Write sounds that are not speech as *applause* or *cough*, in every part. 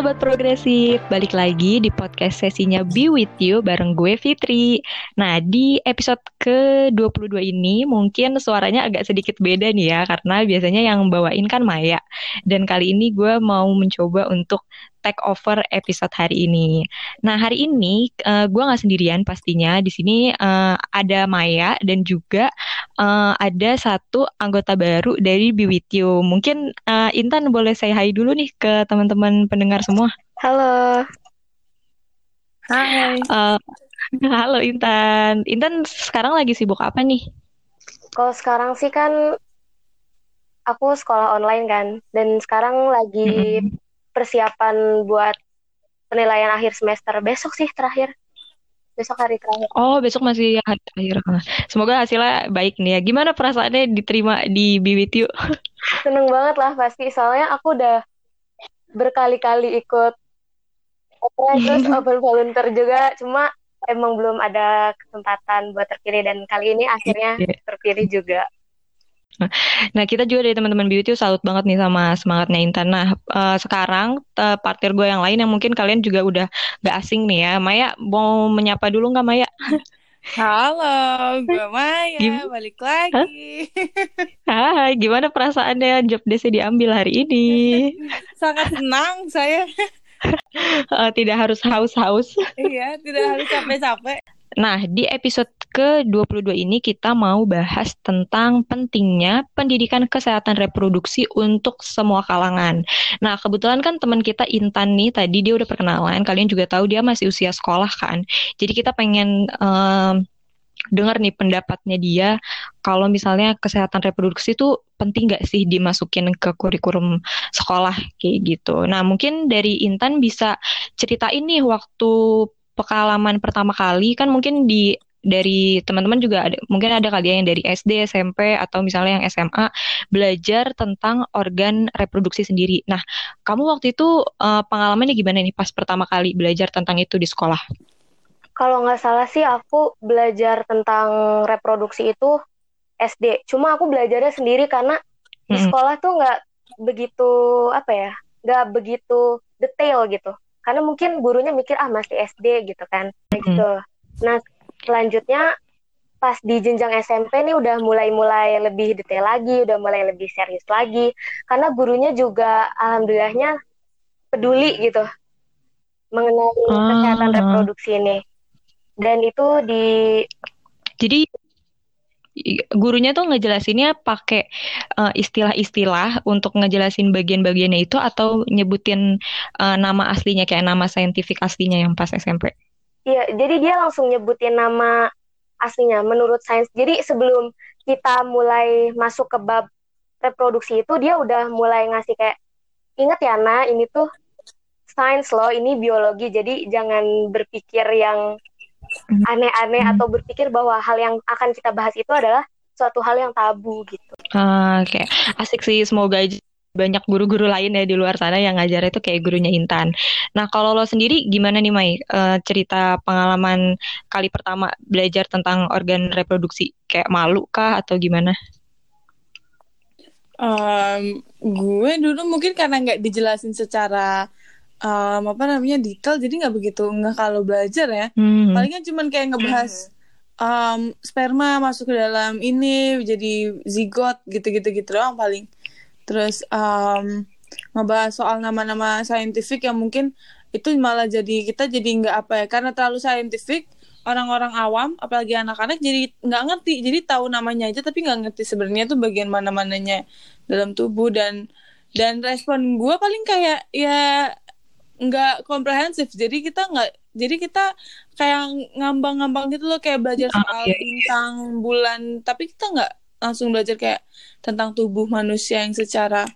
Sobat Progresif, balik lagi di podcast sesinya Be With You bareng gue Fitri. Nah, di episode ke-22 ini mungkin suaranya agak sedikit beda nih ya, karena biasanya yang bawain kan Maya. Dan kali ini gue mau mencoba untuk take over episode hari ini. Nah, hari ini uh, gue nggak sendirian pastinya. Di sini uh, ada Maya dan juga uh, ada satu anggota baru dari Be With You. Mungkin uh, Intan boleh saya hai dulu nih ke teman-teman pendengar semua. Halo. Hai. Uh, *laughs* halo Intan. Intan sekarang lagi sibuk apa nih? Kalau sekarang sih kan aku sekolah online kan, dan sekarang lagi mm -hmm persiapan buat penilaian akhir semester. Besok sih terakhir. Besok hari terakhir. Oh besok masih hari terakhir. Semoga hasilnya baik nih ya. Gimana perasaannya diterima di BWTU *laughs* seneng banget lah pasti. Soalnya aku udah berkali-kali ikut terus *laughs* open volunteer juga. Cuma emang belum ada kesempatan buat terpilih. Dan kali ini akhirnya iya. terpilih juga Nah, kita juga dari teman-teman beauty salut banget nih sama semangatnya Intan. Nah, uh, sekarang uh, partir gue yang lain yang mungkin kalian juga udah gak asing nih ya. Maya, mau menyapa dulu nggak Maya? Halo, gue Maya, Gim balik lagi. Hai, gimana perasaannya job desa diambil hari ini? Sangat senang saya. uh, tidak harus haus-haus. iya, tidak harus capek-capek. Nah, di episode ke-22 ini kita mau bahas tentang pentingnya pendidikan kesehatan reproduksi untuk semua kalangan. Nah, kebetulan kan teman kita Intan nih tadi dia udah perkenalan, kalian juga tahu dia masih usia sekolah kan. Jadi kita pengen um, dengar nih pendapatnya dia kalau misalnya kesehatan reproduksi itu penting nggak sih dimasukin ke kurikulum sekolah kayak gitu. Nah mungkin dari Intan bisa ceritain nih waktu pengalaman pertama kali kan mungkin di dari teman-teman juga ada mungkin ada kali ya yang dari SD, SMP atau misalnya yang SMA belajar tentang organ reproduksi sendiri. Nah, kamu waktu itu uh, pengalamannya gimana nih pas pertama kali belajar tentang itu di sekolah? Kalau nggak salah sih aku belajar tentang reproduksi itu SD. Cuma aku belajarnya sendiri karena di sekolah tuh nggak begitu apa ya, nggak begitu detail gitu karena mungkin gurunya mikir ah masih SD gitu kan hmm. gitu nah selanjutnya pas di jenjang SMP nih udah mulai-mulai lebih detail lagi udah mulai lebih serius lagi karena gurunya juga alhamdulillahnya peduli gitu mengenai ah. kesehatan reproduksi ini dan itu di jadi gurunya tuh ngejelasinnya pakai uh, istilah-istilah untuk ngejelasin bagian-bagiannya itu atau nyebutin uh, nama aslinya kayak nama saintifik aslinya yang pas SMP? Iya, jadi dia langsung nyebutin nama aslinya menurut sains. Jadi sebelum kita mulai masuk ke bab reproduksi itu dia udah mulai ngasih kayak inget ya Nah, ini tuh sains loh, ini biologi. Jadi jangan berpikir yang aneh-aneh atau berpikir bahwa hal yang akan kita bahas itu adalah suatu hal yang tabu gitu. Uh, Oke, okay. asik sih. Semoga aja banyak guru-guru lain ya di luar sana yang ngajar itu kayak gurunya Intan. Nah kalau lo sendiri gimana nih Mai uh, cerita pengalaman kali pertama belajar tentang organ reproduksi kayak malu kah atau gimana? Um, gue dulu mungkin karena nggak dijelasin secara um, apa namanya detail jadi nggak begitu nggak kalau belajar ya. Hmm. palingnya cuman kayak ngebahas um, sperma masuk ke dalam ini jadi zigot gitu-gitu gitu doang paling. Terus um, ngebahas soal nama-nama saintifik yang mungkin itu malah jadi kita jadi nggak apa ya karena terlalu saintifik orang-orang awam apalagi anak-anak jadi nggak ngerti. Jadi tahu namanya aja tapi nggak ngerti sebenarnya tuh bagian mana-mananya dalam tubuh. Dan dan respon gue paling kayak ya nggak komprehensif. Jadi kita nggak jadi kita kayak ngambang-ngambang gitu loh kayak belajar ah, soal oh, iya, bintang bulan. Tapi kita nggak langsung belajar kayak tentang tubuh manusia yang secara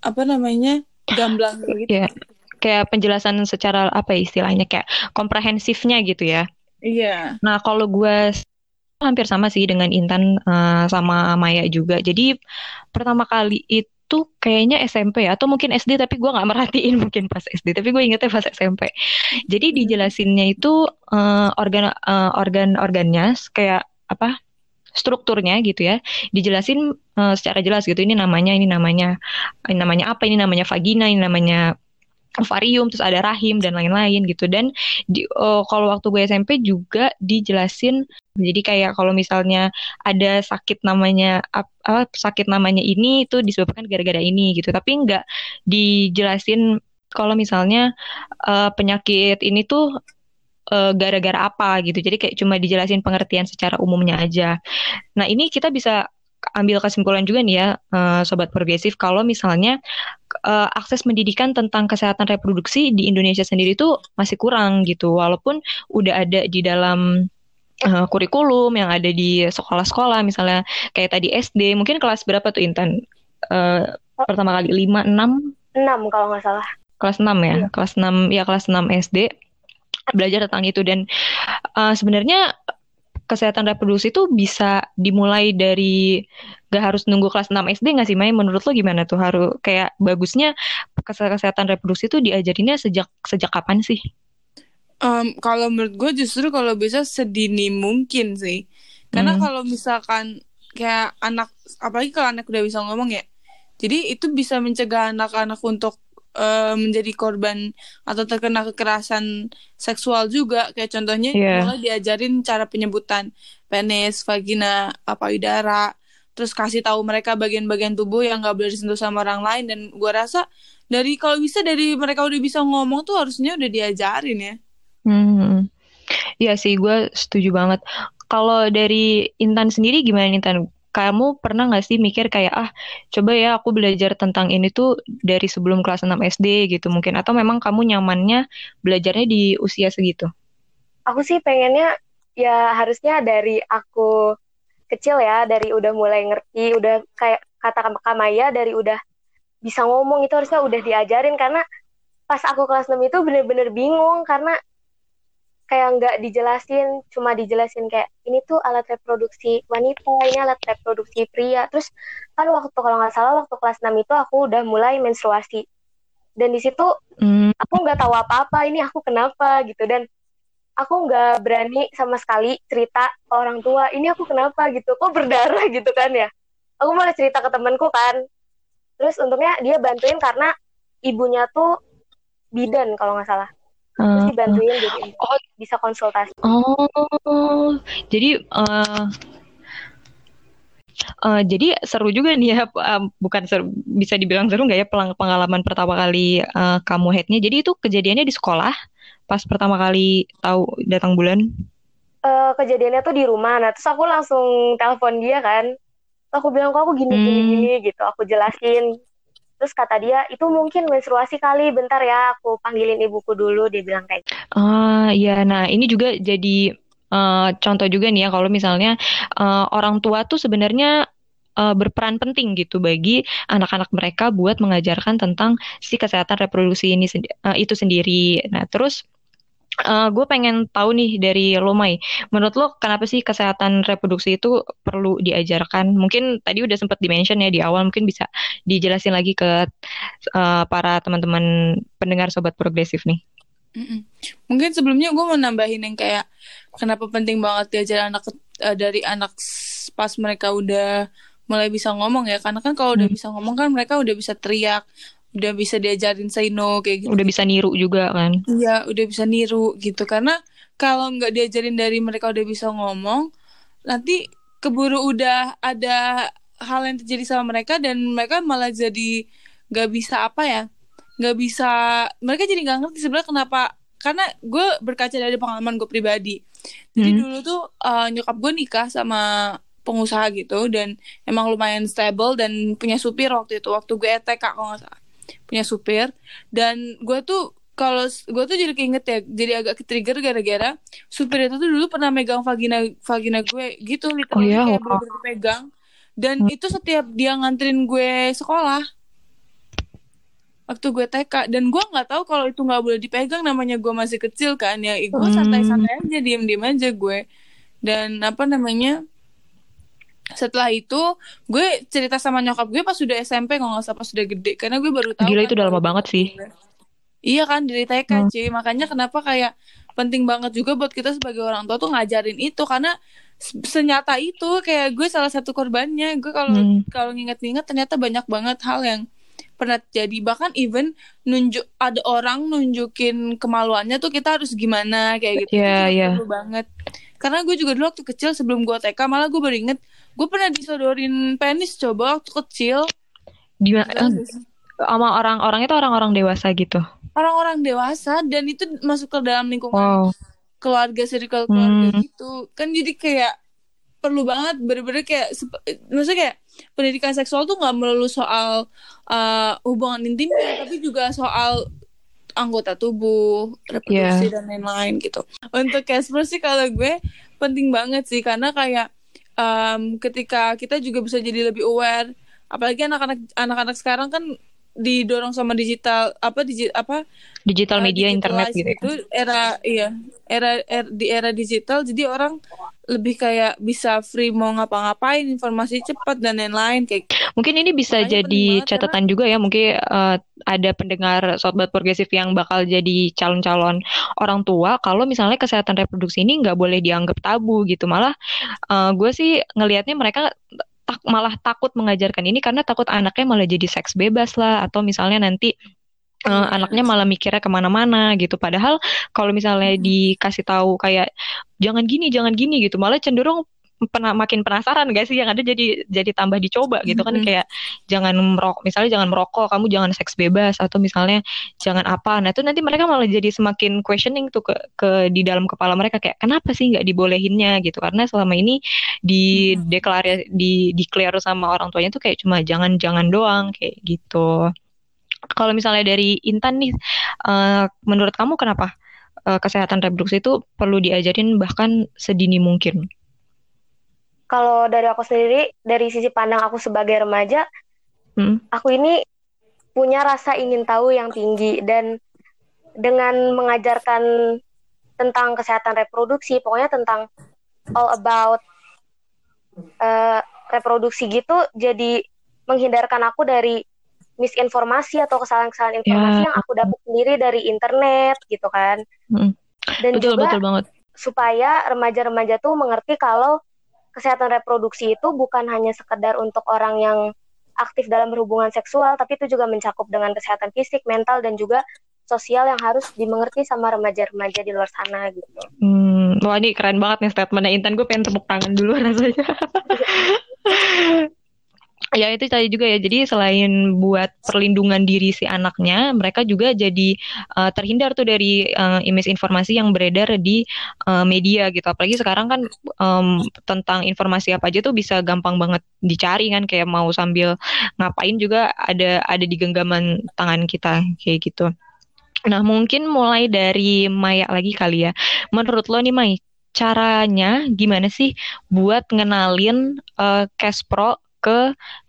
apa namanya gamblang gitu. Yeah. kayak penjelasan secara apa ya istilahnya kayak komprehensifnya gitu ya. Iya. Yeah. nah kalau gue hampir sama sih dengan Intan uh, sama Maya juga. Jadi pertama kali itu tuh kayaknya SMP ya. Atau mungkin SD tapi gue nggak merhatiin *laughs* mungkin pas SD tapi gue ingetnya pas SMP jadi dijelasinnya itu uh, organ uh, organ organnya kayak apa strukturnya gitu ya dijelasin uh, secara jelas gitu. Ini namanya ini namanya ini namanya apa ini namanya vagina ini namanya ovarium terus ada rahim dan lain-lain gitu. Dan di uh, kalau waktu gue SMP juga dijelasin jadi kayak kalau misalnya ada sakit namanya apa sakit namanya ini itu disebabkan gara-gara ini gitu. Tapi nggak dijelasin kalau misalnya uh, penyakit ini tuh uh, gara-gara apa gitu. Jadi kayak cuma dijelasin pengertian secara umumnya aja. Nah ini kita bisa ambil kesimpulan juga nih ya uh, sobat progresif kalau misalnya uh, akses pendidikan tentang kesehatan reproduksi di Indonesia sendiri itu masih kurang gitu. Walaupun udah ada di dalam uh, kurikulum yang ada di sekolah-sekolah misalnya kayak tadi SD mungkin kelas berapa tuh Intan? Uh, pertama kali 5 6 6 kalau nggak salah. Kelas 6 ya? Iya. kelas 6 ya kelas 6 SD belajar tentang itu dan uh, sebenarnya kesehatan reproduksi itu bisa dimulai dari gak harus nunggu kelas 6 SD nggak sih Mai? Menurut lo gimana tuh? Harus kayak bagusnya kesehatan reproduksi itu diajarinnya sejak sejak kapan sih? Um, kalau menurut gue justru kalau bisa sedini mungkin sih. Karena hmm. kalau misalkan kayak anak apalagi kalau anak udah bisa ngomong ya. Jadi itu bisa mencegah anak-anak untuk uh, menjadi korban atau terkena kekerasan seksual juga kayak contohnya yeah. mulai diajarin cara penyebutan penis, vagina, apa udara, terus kasih tahu mereka bagian-bagian tubuh yang gak boleh disentuh sama orang lain dan gua rasa dari kalau bisa dari mereka udah bisa ngomong tuh harusnya udah diajarin ya. Hmm. Iya sih, gue setuju banget. Kalau dari Intan sendiri gimana Intan? Kamu pernah nggak sih mikir kayak ah coba ya aku belajar tentang ini tuh dari sebelum kelas 6 SD gitu mungkin atau memang kamu nyamannya belajarnya di usia segitu? Aku sih pengennya ya harusnya dari aku kecil ya dari udah mulai ngerti udah kayak kata Kamaya dari udah bisa ngomong itu harusnya udah diajarin karena pas aku kelas 6 itu bener-bener bingung karena kayak nggak dijelasin cuma dijelasin kayak ini tuh alat reproduksi wanita ini alat reproduksi pria. Terus kan waktu kalau nggak salah waktu kelas 6 itu aku udah mulai menstruasi. Dan di situ mm. aku nggak tahu apa-apa ini aku kenapa? Gitu. Dan aku nggak berani sama sekali cerita ke orang tua ini aku kenapa? Gitu. Kok berdarah *laughs* gitu kan ya? Aku malah cerita ke temanku kan. Terus untungnya dia bantuin karena ibunya tuh bidan kalau nggak salah terus eh, dibantuin uh, jadi oh bisa konsultasi oh jadi uh, Uh, jadi seru juga nih ya, uh, bukan seru, bisa dibilang seru nggak ya pengalaman pertama kali uh, kamu headnya. Jadi itu kejadiannya di sekolah pas pertama kali tahu datang bulan? Uh, kejadiannya tuh di rumah. Nah terus aku langsung telepon dia kan. Aku bilang kok aku gini hmm. gini gini gitu. Aku jelasin Terus kata dia, itu mungkin menstruasi kali, bentar ya aku panggilin ibuku dulu, dia bilang kayak gitu. Ah iya, nah ini juga jadi uh, contoh juga nih ya kalau misalnya uh, orang tua tuh sebenarnya uh, berperan penting gitu bagi anak-anak mereka buat mengajarkan tentang si kesehatan reproduksi ini uh, itu sendiri. Nah terus Uh, gue pengen tahu nih dari lo Mai, menurut lo kenapa sih kesehatan reproduksi itu perlu diajarkan? Mungkin tadi udah sempat dimention ya di awal, mungkin bisa dijelasin lagi ke uh, para teman-teman pendengar sobat progresif nih. Mm-mm. Mungkin sebelumnya gue mau nambahin yang kayak kenapa penting banget diajar anak uh, dari anak pas mereka udah mulai bisa ngomong ya, karena kan kalau udah hmm. bisa ngomong kan mereka udah bisa teriak, udah bisa diajarin say no kayak gitu. Udah bisa niru juga kan? Iya, udah bisa niru gitu. Karena kalau nggak diajarin dari mereka udah bisa ngomong, nanti keburu udah ada hal yang terjadi sama mereka dan mereka malah jadi nggak bisa apa ya, nggak bisa. Mereka jadi nggak ngerti sebenarnya kenapa. Karena gue berkaca dari pengalaman gue pribadi. Jadi hmm. dulu tuh uh, nyokap gue nikah sama pengusaha gitu dan emang lumayan stable dan punya supir waktu itu waktu gue ETK kalau nggak salah punya supir dan gue tuh kalau gue tuh jadi keinget ya jadi agak trigger gara-gara supir itu tuh dulu pernah megang vagina vagina gue gitu oh, iya? kayak bener-bener pegang dan hmm. itu setiap dia nganterin gue sekolah waktu gue TK dan gue nggak tahu kalau itu nggak boleh dipegang namanya gue masih kecil kan ya gue hmm. santai-santai aja diem-diem aja gue dan apa namanya setelah itu gue cerita sama nyokap gue pas sudah SMP kalau nggak salah pas sudah gede. Karena gue baru tahu gila kan, itu udah lama banget sih. Iya kan dari TK hmm. cuy. Makanya kenapa kayak penting banget juga buat kita sebagai orang tua tuh ngajarin itu. Karena senyata itu kayak gue salah satu korbannya. Gue kalau hmm. kalau nginget-nginget ternyata banyak banget hal yang pernah jadi. Bahkan even nunjuk ada orang nunjukin kemaluannya tuh kita harus gimana kayak gitu. Yeah, yeah. perlu banget karena gue juga dulu waktu kecil sebelum gue TK malah gue baru inget gue pernah disodorin penis coba waktu kecil di sama orang-orang itu orang-orang dewasa gitu orang-orang dewasa dan itu masuk ke dalam lingkungan wow. keluarga circle keluarga hmm. gitu kan jadi kayak perlu banget bener-bener kayak maksudnya kayak pendidikan seksual tuh nggak melulu soal uh, hubungan intimnya tapi juga soal anggota tubuh reproduksi yeah. dan lain-lain gitu untuk Casper sih kalau gue penting banget sih karena kayak um, ketika kita juga bisa jadi lebih aware apalagi anak-anak anak-anak sekarang kan didorong sama digital apa digi, apa? Digital media internet gitu itu era iya era, era di era digital jadi orang lebih kayak bisa free mau ngapa-ngapain informasi cepat dan lain-lain kayak mungkin ini bisa Makanya jadi catatan karena... juga ya mungkin uh, ada pendengar sobat progresif yang bakal jadi calon-calon orang tua kalau misalnya kesehatan reproduksi ini nggak boleh dianggap tabu gitu. Malah uh, gue sih ngelihatnya mereka tak, malah takut mengajarkan ini karena takut anaknya malah jadi seks bebas lah atau misalnya nanti uh, anaknya malah mikirnya ke mana-mana gitu. Padahal kalau misalnya hmm. dikasih tahu kayak jangan gini, jangan gini gitu, malah cenderung pernah makin penasaran gak sih yang ada jadi jadi tambah dicoba gitu kan. Mm-hmm. kayak jangan merokok misalnya jangan merokok kamu jangan seks bebas atau misalnya jangan apa. Nah itu nanti mereka malah jadi semakin questioning tuh ke ke di dalam kepala mereka kayak kenapa sih nggak dibolehinnya? gitu. Karena selama ini di mm-hmm. deklarasi di declare sama orang tuanya tuh kayak cuma jangan jangan doang kayak gitu. Kalau misalnya dari Intan nih uh, menurut kamu kenapa uh, kesehatan reproduksi itu perlu diajarin bahkan sedini mungkin kalau dari aku sendiri dari sisi pandang aku sebagai remaja hmm. aku ini punya rasa ingin tahu yang tinggi dan dengan mengajarkan tentang kesehatan reproduksi pokoknya tentang all about uh, reproduksi gitu jadi menghindarkan aku dari misinformasi atau kesalahan-kesalahan informasi ya. yang aku dapat sendiri dari internet gitu kan hmm. dan betul, juga betul banget. supaya remaja-remaja tuh mengerti kalau kesehatan reproduksi itu bukan hanya sekedar untuk orang yang aktif dalam berhubungan seksual, tapi itu juga mencakup dengan kesehatan fisik, mental, dan juga sosial yang harus dimengerti sama remaja-remaja di luar sana gitu. Hmm, wah ini keren banget nih statementnya Intan. Gue pengen tepuk tangan dulu rasanya. *laughs* ya itu tadi juga ya. Jadi selain buat perlindungan diri si anaknya mereka juga jadi uh, terhindar tuh dari uh, image informasi yang beredar di uh, media gitu. Apalagi sekarang kan um, tentang informasi apa aja tuh bisa gampang banget dicari kan. Kayak mau sambil ngapain juga ada ada di genggaman tangan kita kayak gitu. Nah mungkin mulai dari Maya lagi kali ya. Menurut lo nih Mai caranya gimana sih buat ngenalin uh, Cash Pro ke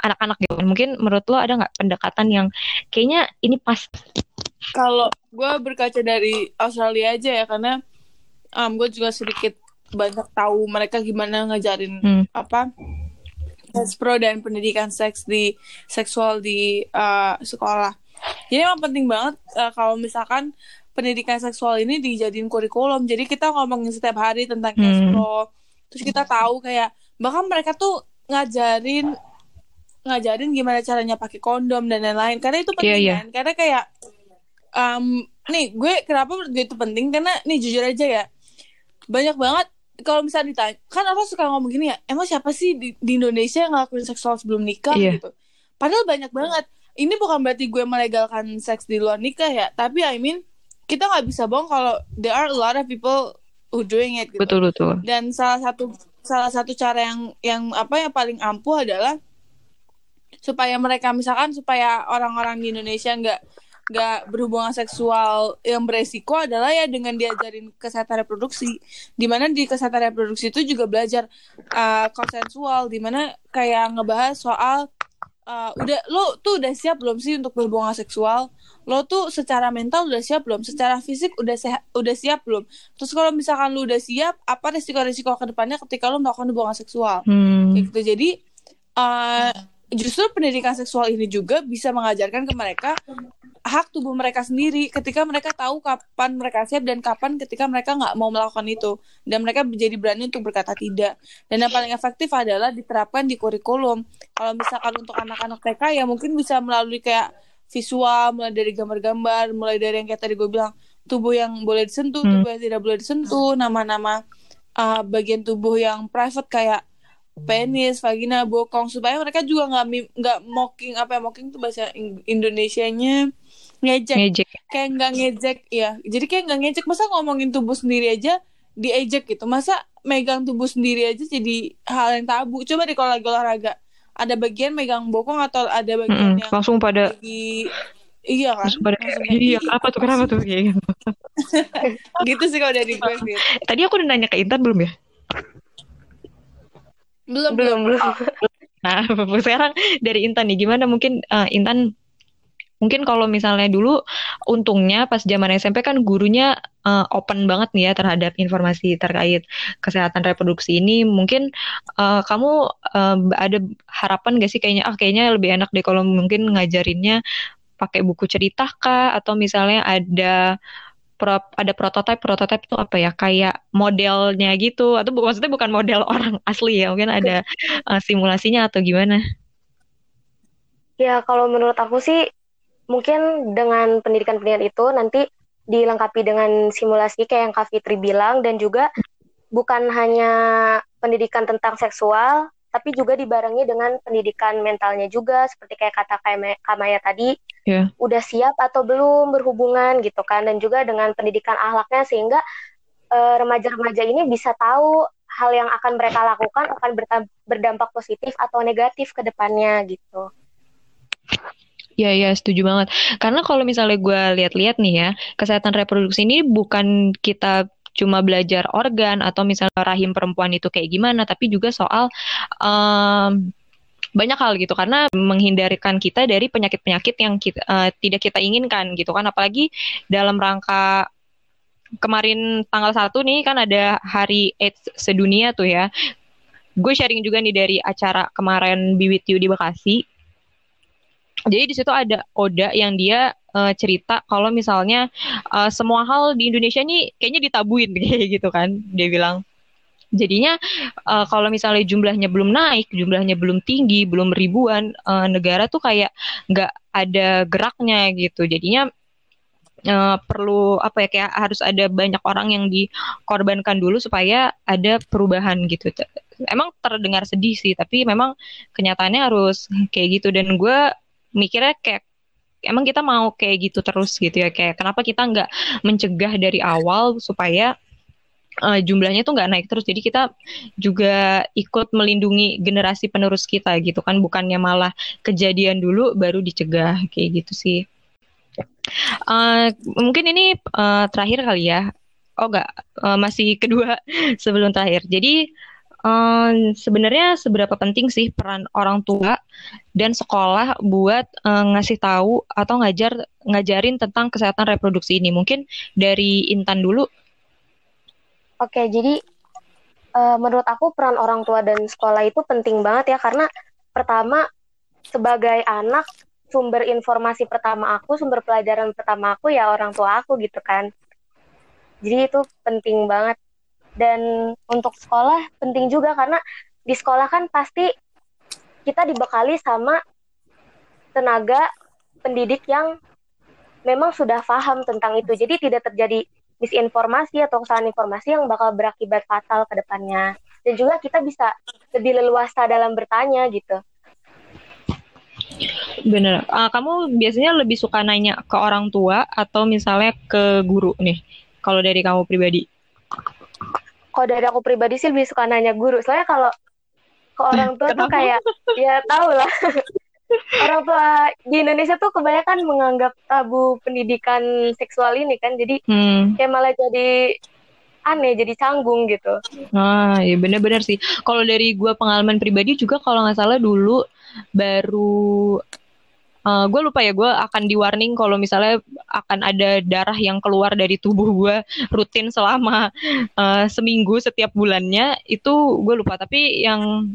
anak-anak gitu. Mungkin menurut lo ada nggak pendekatan yang kayaknya ini pas? Kalau gue berkaca dari Australia aja ya karena um, gue juga sedikit banyak tahu mereka gimana ngajarin hmm. apa seks pro dan pendidikan seks di seksual di uh, sekolah. Jadi emang penting banget uh, kalau misalkan pendidikan seksual ini dijadiin kurikulum. Jadi kita ngomongin setiap hari tentang hmm. pro. Terus kita tahu kayak bahkan mereka tuh ngajarin ngajarin gimana caranya pakai kondom dan lain-lain. Karena itu penting yeah, yeah. kan? Karena kayak um, nih gue kenapa itu penting? Karena nih jujur aja ya banyak banget kalau misalnya ditanya kan orang suka ngomong gini ya emang siapa sih di, di Indonesia yang ngelakuin seksual sebelum nikah? Yeah. gitu. Padahal banyak banget. Ini bukan berarti gue melegalkan seks di luar nikah ya tapi I mean kita nggak bisa bohong kalau there are a lot of people who doing it gitu. betul betul. Dan salah satu salah satu cara yang yang apa yang paling ampuh adalah supaya mereka misalkan supaya orang-orang di Indonesia nggak nggak berhubungan seksual yang beresiko adalah ya dengan diajarin kesehatan reproduksi. Di mana di kesehatan reproduksi itu juga belajar uh, konsensual di mana kayak ngebahas soal uh, udah lo tuh udah siap belum sih untuk berhubungan seksual? Lo tuh secara mental udah siap belum? Secara fisik udah sehat udah siap belum? Terus kalau misalkan lo udah siap apa resiko-resiko ke depannya ketika lo melakukan hubungan seksual? Hmm. kayak gitu. Jadi uh, justru pendidikan seksual ini juga bisa mengajarkan ke mereka hak tubuh mereka sendiri ketika mereka tahu kapan mereka siap dan kapan ketika mereka nggak mau melakukan itu. Dan mereka menjadi berani untuk berkata tidak. Dan yang paling efektif adalah diterapkan di kurikulum. Kalau misalkan untuk anak-anak TK ya mungkin bisa melalui kayak visual mulai dari gambar-gambar mulai dari yang kayak tadi gue bilang tubuh yang boleh disentuh hmm. tubuh yang tidak boleh disentuh nama-nama uh, bagian tubuh yang private kayak penis, vagina, bokong supaya mereka juga nggak nggak mocking apa ya mocking tuh bahasa Indonesianya ngejek. ngejek. Kayak nggak ngejek ya. Jadi kayak nggak ngejek masa ngomongin tubuh sendiri aja diejek gitu. Masa megang tubuh sendiri aja jadi hal yang tabu. Coba deh kalau lagi olahraga ada bagian megang bokong atau ada bagian mm yang langsung pada lagi Iya kan? pada kayak, iya, kenapa tuh, kenapa tuh *laughs* kayak gitu. gitu sih kalau dari gue. Tadi aku udah nanya ke Intan belum ya? Belum belum. Belum *laughs* nah *laughs* sekarang dari Intan nih gimana? Mungkin uh, Intan mungkin kalau misalnya dulu untungnya pas zaman SMP kan gurunya uh, open banget nih ya terhadap informasi terkait kesehatan reproduksi ini. Mungkin uh, kamu uh, ada harapan gak sih kayaknya ah kayaknya lebih enak deh kalau mungkin ngajarinnya pakai buku cerita kah? Atau misalnya ada pro, ada prototipe prototipe itu apa ya? Kayak modelnya gitu. Atau bu, maksudnya bukan model *laughs* orang asli ya? Mungkin ada uh, simulasinya atau gimana? Ya kalau menurut aku sih mungkin dengan pendidikan-pendidikan itu nanti dilengkapi dengan simulasi kayak yang Kak Fitri bilang dan juga bukan hanya pendidikan tentang seksual tapi juga dibarengi dengan pendidikan mentalnya juga. Seperti kayak kata Kamaya tadi yeah. udah siap atau belum berhubungan gitu kan dan juga dengan pendidikan ahlaknya sehingga eh, remaja-remaja ini bisa tahu hal yang akan mereka lakukan akan berdampak positif atau negatif ke depannya gitu. Ya, ya, setuju banget. Karena kalau misalnya gue lihat-lihat nih ya, kesehatan reproduksi ini bukan kita cuma belajar organ atau misalnya rahim perempuan itu kayak gimana, tapi juga soal um, banyak hal gitu karena menghindarkan kita dari penyakit-penyakit yang kita, uh, tidak kita inginkan gitu kan. Apalagi dalam rangka kemarin tanggal satu nih kan ada hari AIDS sedunia tuh ya. Gue sharing juga nih dari acara kemarin You di Bekasi. Jadi di situ ada Oda yang dia uh, cerita kalau misalnya uh, semua hal di Indonesia nih kayaknya ditabuin *laughs* gitu kan. Dia bilang jadinya uh, kalau misalnya jumlahnya belum naik, jumlahnya belum tinggi, belum ribuan uh, negara tuh kayak nggak ada geraknya gitu. Jadinya uh, perlu apa ya kayak harus ada banyak orang yang dikorbankan dulu supaya ada perubahan gitu. Emang terdengar sedih sih, tapi memang kenyataannya harus kayak gitu dan gue mikirnya kayak emang kita mau kayak gitu terus gitu ya kayak kenapa kita nggak mencegah dari awal supaya uh, jumlahnya tuh nggak naik terus. Jadi kita juga ikut melindungi generasi penerus kita gitu kan. Bukannya malah kejadian dulu baru dicegah kayak gitu sih. Uh, mungkin ini uh, terakhir kali ya. Oh nggak. Uh, masih kedua *laughs* sebelum terakhir. Jadi um, sebenarnya seberapa penting sih peran orang tua dan sekolah buat um, ngasih tahu atau ngajar ngajarin tentang kesehatan reproduksi ini? Mungkin dari Intan dulu. Oke, jadi uh, menurut aku peran orang tua dan sekolah itu penting banget ya karena pertama sebagai anak sumber informasi pertama aku, sumber pelajaran pertama aku ya orang tua aku gitu kan. Jadi itu penting banget dan untuk sekolah penting juga karena di sekolah kan pasti kita dibekali sama tenaga pendidik yang memang sudah paham tentang itu. Jadi tidak terjadi misinformasi atau kesalahan informasi yang bakal berakibat fatal ke depannya. Dan juga kita bisa lebih leluasa dalam bertanya gitu. Bener. Uh, kamu biasanya lebih suka nanya ke orang tua atau misalnya ke guru nih? Kalau dari kamu pribadi? kalau dari aku pribadi sih lebih suka nanya guru soalnya kalau ke orang tua tuh kayak ya tau lah *laughs* orang tua di Indonesia tuh kebanyakan menganggap tabu pendidikan seksual ini kan jadi hmm. kayak malah jadi aneh jadi canggung gitu. Ah ya benar-benar sih. Kalau dari gue pengalaman pribadi juga kalau nggak salah dulu baru uh, eh, gue lupa ya gue akan di warning kalau misalnya akan ada darah yang keluar dari tubuh gue rutin selama uh, seminggu setiap bulannya itu gue lupa. Tapi yang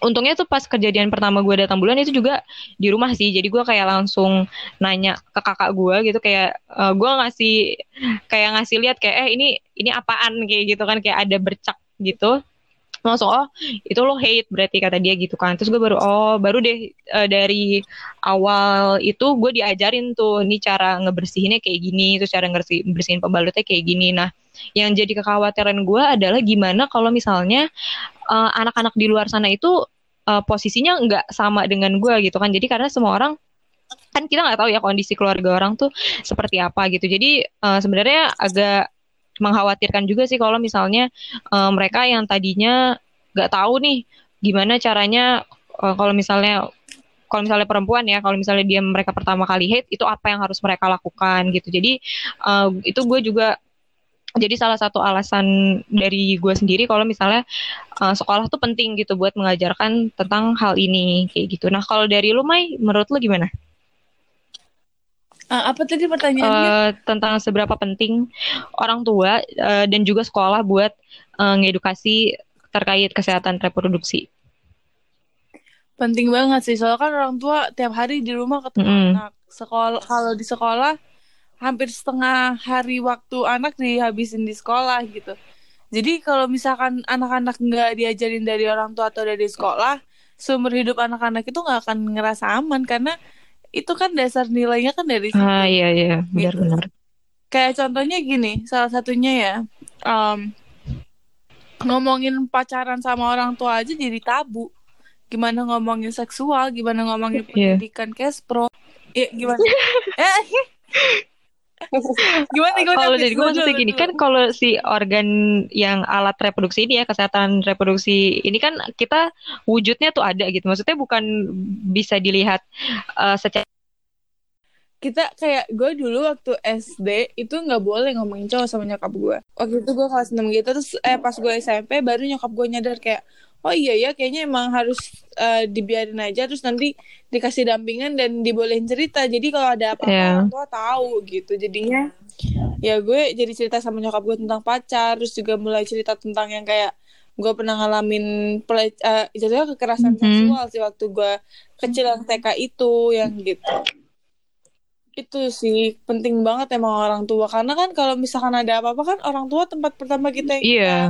untungnya tuh pas kejadian pertama gue datang bulan itu juga di rumah sih. Jadi gue kayak langsung nanya ke kakak gue gitu kayak uh, eh, gue ngasih kayak ngasih lihat kayak eh ini ini apaan? Kayak gitu kan kayak ada bercak gitu langsung oh itu lo hate berarti kata dia gitu kan. Terus gue baru oh baru deh uh, dari awal itu gue diajarin tuh ini cara ngebersihinnya kayak gini terus cara ngebersihin bersihin pembalutnya kayak gini. Nah yang jadi kekhawatiran gue adalah gimana kalau misalnya eh, anak-anak di luar sana itu uh, posisinya nggak sama dengan gue gitu kan. Jadi karena semua orang kan kita nggak tahu ya kondisi keluarga orang tuh seperti apa gitu. Jadi uh, sebenarnya agak mengkhawatirkan juga sih kalau misalnya uh, mereka yang tadinya nggak tahu nih gimana caranya uh, kalau misalnya kalau misalnya perempuan ya kalau misalnya dia mereka pertama kali hate itu apa yang harus mereka lakukan gitu jadi uh, itu gue juga jadi salah satu alasan dari gue sendiri kalau misalnya uh, sekolah tuh penting gitu buat mengajarkan tentang hal ini kayak gitu. Nah kalau dari lu Mai, menurut lu gimana? Uh, apa tadi pertanyaannya? Uh, tentang seberapa penting orang tua uh, dan juga sekolah buat uh, ngedukasi terkait kesehatan reproduksi. Penting banget sih, soalnya kan orang tua tiap hari di rumah ketemu mm anak. Sekolah kalau di sekolah hampir setengah hari waktu anak dihabisin di sekolah gitu. Jadi kalau misalkan anak-anak nggak diajarin dari orang tua atau dari sekolah, seumur hidup anak-anak itu nggak akan ngerasa aman karena itu kan dasar nilainya kan dari situ. Ah iya iya benar-benar. Gitu. Kayak contohnya gini, salah satunya ya um, ngomongin pacaran sama orang tua aja jadi tabu. Gimana ngomongin seksual, gimana ngomongin iya. pendidikan yeah. kespro, ya gimana? *laughs* eh, *laughs* gimana kalau dari gue maksudnya gini kan kalau si organ yang alat reproduksi ini ya kesehatan reproduksi ini kan kita wujudnya tuh ada gitu. Maksudnya bukan bisa dilihat uh, secara kita kayak gue dulu waktu SD itu nggak boleh ngomongin cowok sama nyokap gue waktu itu gue kelas 6 gitu terus eh pas gue SMP baru nyokap gue nyadar kayak oh iya ya kayaknya emang harus uh, dibiarin aja terus nanti dikasih dampingan dan dibolehin cerita. Jadi kalau ada apa-apa yeah. orang tua tahu gitu. Jadinya ya gue jadi cerita sama nyokap gue tentang pacar terus juga mulai cerita tentang yang kayak gue pernah ngalamin pelec uh, kekerasan mm -hmm. seksual sih waktu gue kecil yang TK itu yang gitu. Itu sih penting banget emang orang tua. Karena kan kalau misalkan ada apa-apa kan orang tua tempat pertama kita yang yeah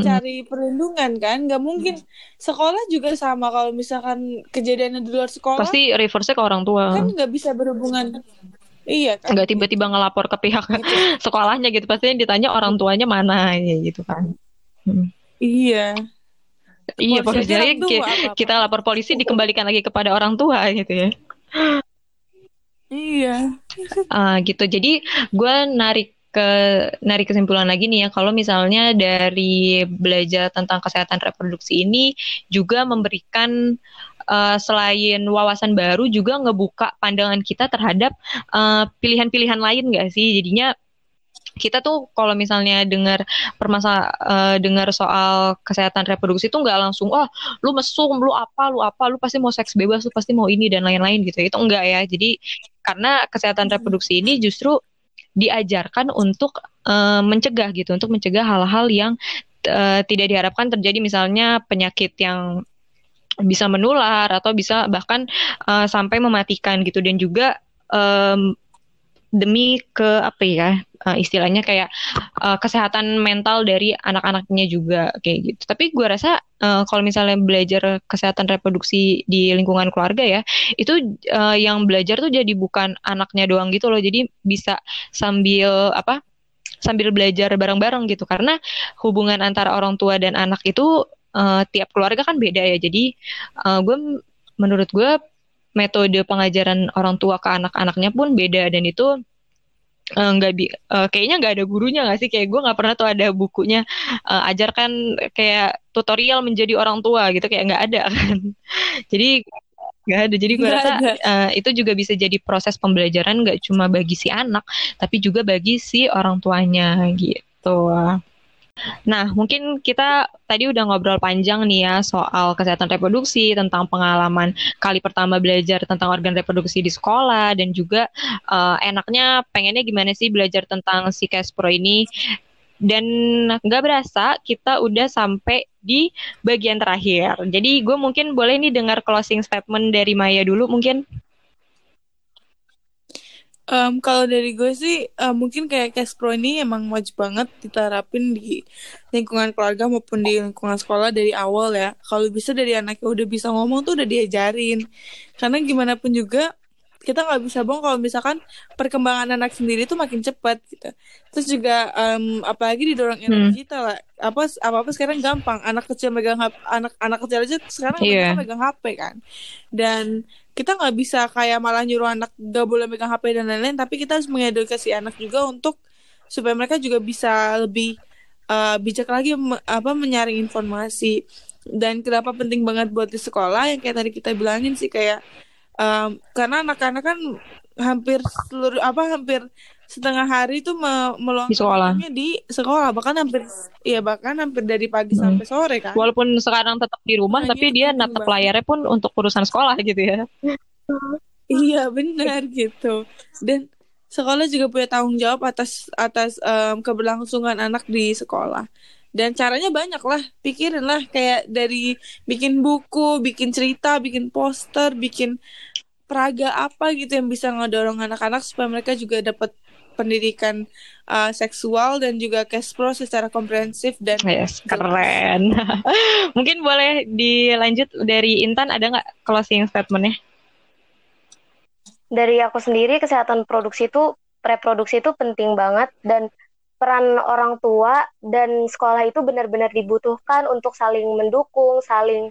cari perlindungan kan? Nggak mungkin. Sekolah juga sama kalau misalkan kejadiannya di luar sekolah. Pasti reverse ke orang tua. Kan nggak bisa berhubungan. Iya kan? Nggak tiba-tiba ngelapor ke pihak gitu. *laughs* sekolahnya gitu. Pasti yang ditanya orang tuanya mana ya gitu kan. Hmm. iya. Iya posisinya kita lapor polisi dikembalikan lagi kepada orang tua gitu ya. Iya. Uh, *laughs* gitu. Jadi gue narik ke narik kesimpulan lagi nih ya. Kalau misalnya dari belajar tentang kesehatan reproduksi ini juga memberikan uh, selain wawasan baru juga ngebuka pandangan kita terhadap eh, pilihan-pilihan lain gak sih? Jadinya kita tuh kalau misalnya dengar permasa uh, dengar soal kesehatan reproduksi tuh nggak langsung oh lu mesum lu apa lu apa lu pasti mau seks bebas lu pasti mau ini dan lain-lain gitu. Itu enggak ya. Jadi karena kesehatan reproduksi ini justru diajarkan untuk uh, mencegah gitu, untuk mencegah hal-hal yang uh, tidak diharapkan terjadi. Misalnya penyakit yang bisa menular atau bisa bahkan uh, sampai mematikan gitu. Dan juga um, demi ke apa ya uh, istilahnya kayak uh, kesehatan mental dari anak-anaknya juga kayak gitu. Tapi gue rasa uh, kalau misalnya belajar kesehatan reproduksi di lingkungan keluarga ya, itu uh, yang belajar tuh jadi bukan anaknya doang gitu loh. Jadi bisa sambil apa? sambil belajar bareng-bareng gitu karena hubungan antara orang tua dan anak itu uh, tiap keluarga kan beda ya. Jadi uh, gue menurut gue metode pengajaran orang tua ke anak-anaknya pun beda dan itu nggak uh, bi uh, kayaknya nggak ada gurunya nggak sih? Kayak gue nggak pernah tuh ada bukunya uh, ajarkan kayak tutorial menjadi orang tua gitu kayak nggak ada kan. *laughs* Jadi nggak ada. Jadi gue rasa uh, itu juga bisa jadi proses pembelajaran nggak cuma bagi si anak tapi juga bagi si orang tuanya gitu Nah, mungkin kita tadi udah ngobrol panjang nih ya soal kesehatan reproduksi, tentang pengalaman kali pertama belajar tentang organ reproduksi di sekolah, dan juga uh, enaknya pengennya gimana sih belajar tentang si Caspro ini. Dan nggak berasa kita udah sampai di bagian terakhir. Jadi gue mungkin boleh nih dengar closing statement dari Maya dulu mungkin. Um, kalau dari gue sih uh, mungkin kayak cash pro ini emang wajib banget diterapin di lingkungan keluarga maupun di lingkungan sekolah dari awal ya. Kalau bisa dari anaknya udah bisa ngomong tuh udah diajarin. Karena gimana pun juga kita nggak bisa bohong kalau misalkan perkembangan anak sendiri tuh makin cepat gitu. Terus juga um, apalagi didorong era hmm. digital lah. Apa apa apa sekarang gampang. Anak kecil megang HP, anak anak kecil aja sekarang yeah. megang HP kan. Dan kita nggak bisa kayak malah nyuruh anak gak boleh megang HP dan lain-lain. Tapi kita harus mengedukasi anak juga untuk supaya mereka juga bisa lebih uh, bijak lagi me, apa menyaring informasi dan kenapa penting banget buat di sekolah yang kayak tadi kita bilangin sih kayak um, karena anak-anak kan hampir seluruh apa hampir setengah hari itu me meluangkan di sekolah. di sekolah. Bahkan hampir ya bahkan hampir dari pagi hmm. sampai sore kan? Walaupun sekarang tetap di rumah nah, tapi dia natap layarnya pun untuk urusan sekolah gitu ya. *laughs* Iya benar gitu. Dan sekolah juga punya tanggung jawab atas atas um, keberlangsungan anak di sekolah. Dan caranya banyak lah pikirin lah. Kayak dari bikin buku bikin cerita bikin poster bikin peraga apa gitu yang bisa ngedorong anak-anak supaya mereka juga dapat pendidikan uh, seksual dan juga cash flow secara komprehensif dan yes, keren. *laughs* Mungkin boleh dilanjut dari Intan ada nggak closing statementnya? Dari aku sendiri kesehatan produksi itu reproduksi itu penting banget dan peran orang tua dan sekolah itu benar-benar dibutuhkan untuk saling mendukung, saling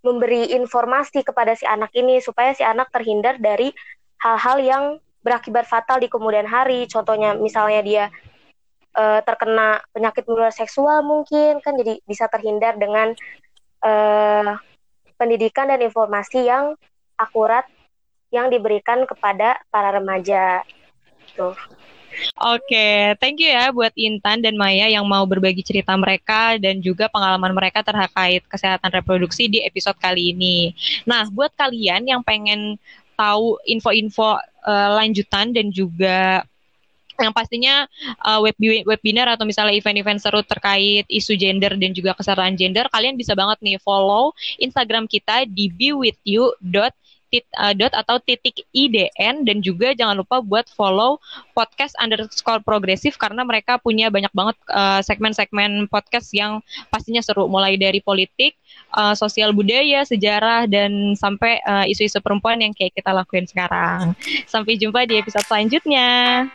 memberi informasi kepada si anak ini supaya si anak terhindar dari hal-hal yang berakibat fatal di kemudian hari. Contohnya misalnya dia uh, terkena penyakit menular seksual mungkin kan jadi bisa terhindar dengan uh, pendidikan dan informasi yang akurat yang diberikan kepada para remaja. Tuh. Oke, okay, thank you ya buat Intan dan Maya yang mau berbagi cerita mereka dan juga pengalaman mereka terkait kesehatan reproduksi di episode kali ini. Nah, buat kalian yang pengen tahu info-info uh, lanjutan dan juga yang pastinya uh, web webinar atau misalnya event-event seru terkait isu gender dan juga kesetaraan gender, kalian bisa banget nih follow Instagram kita di bewithyou.com tit, uh, dot atau titik IDN dan juga jangan lupa buat follow podcast underscore progresif karena mereka punya banyak banget uh, segmen-segmen podcast yang pastinya seru mulai dari politik, uh, sosial budaya, sejarah dan sampai uh, isu-isu perempuan yang kayak kita lakuin sekarang. Sampai jumpa di episode selanjutnya.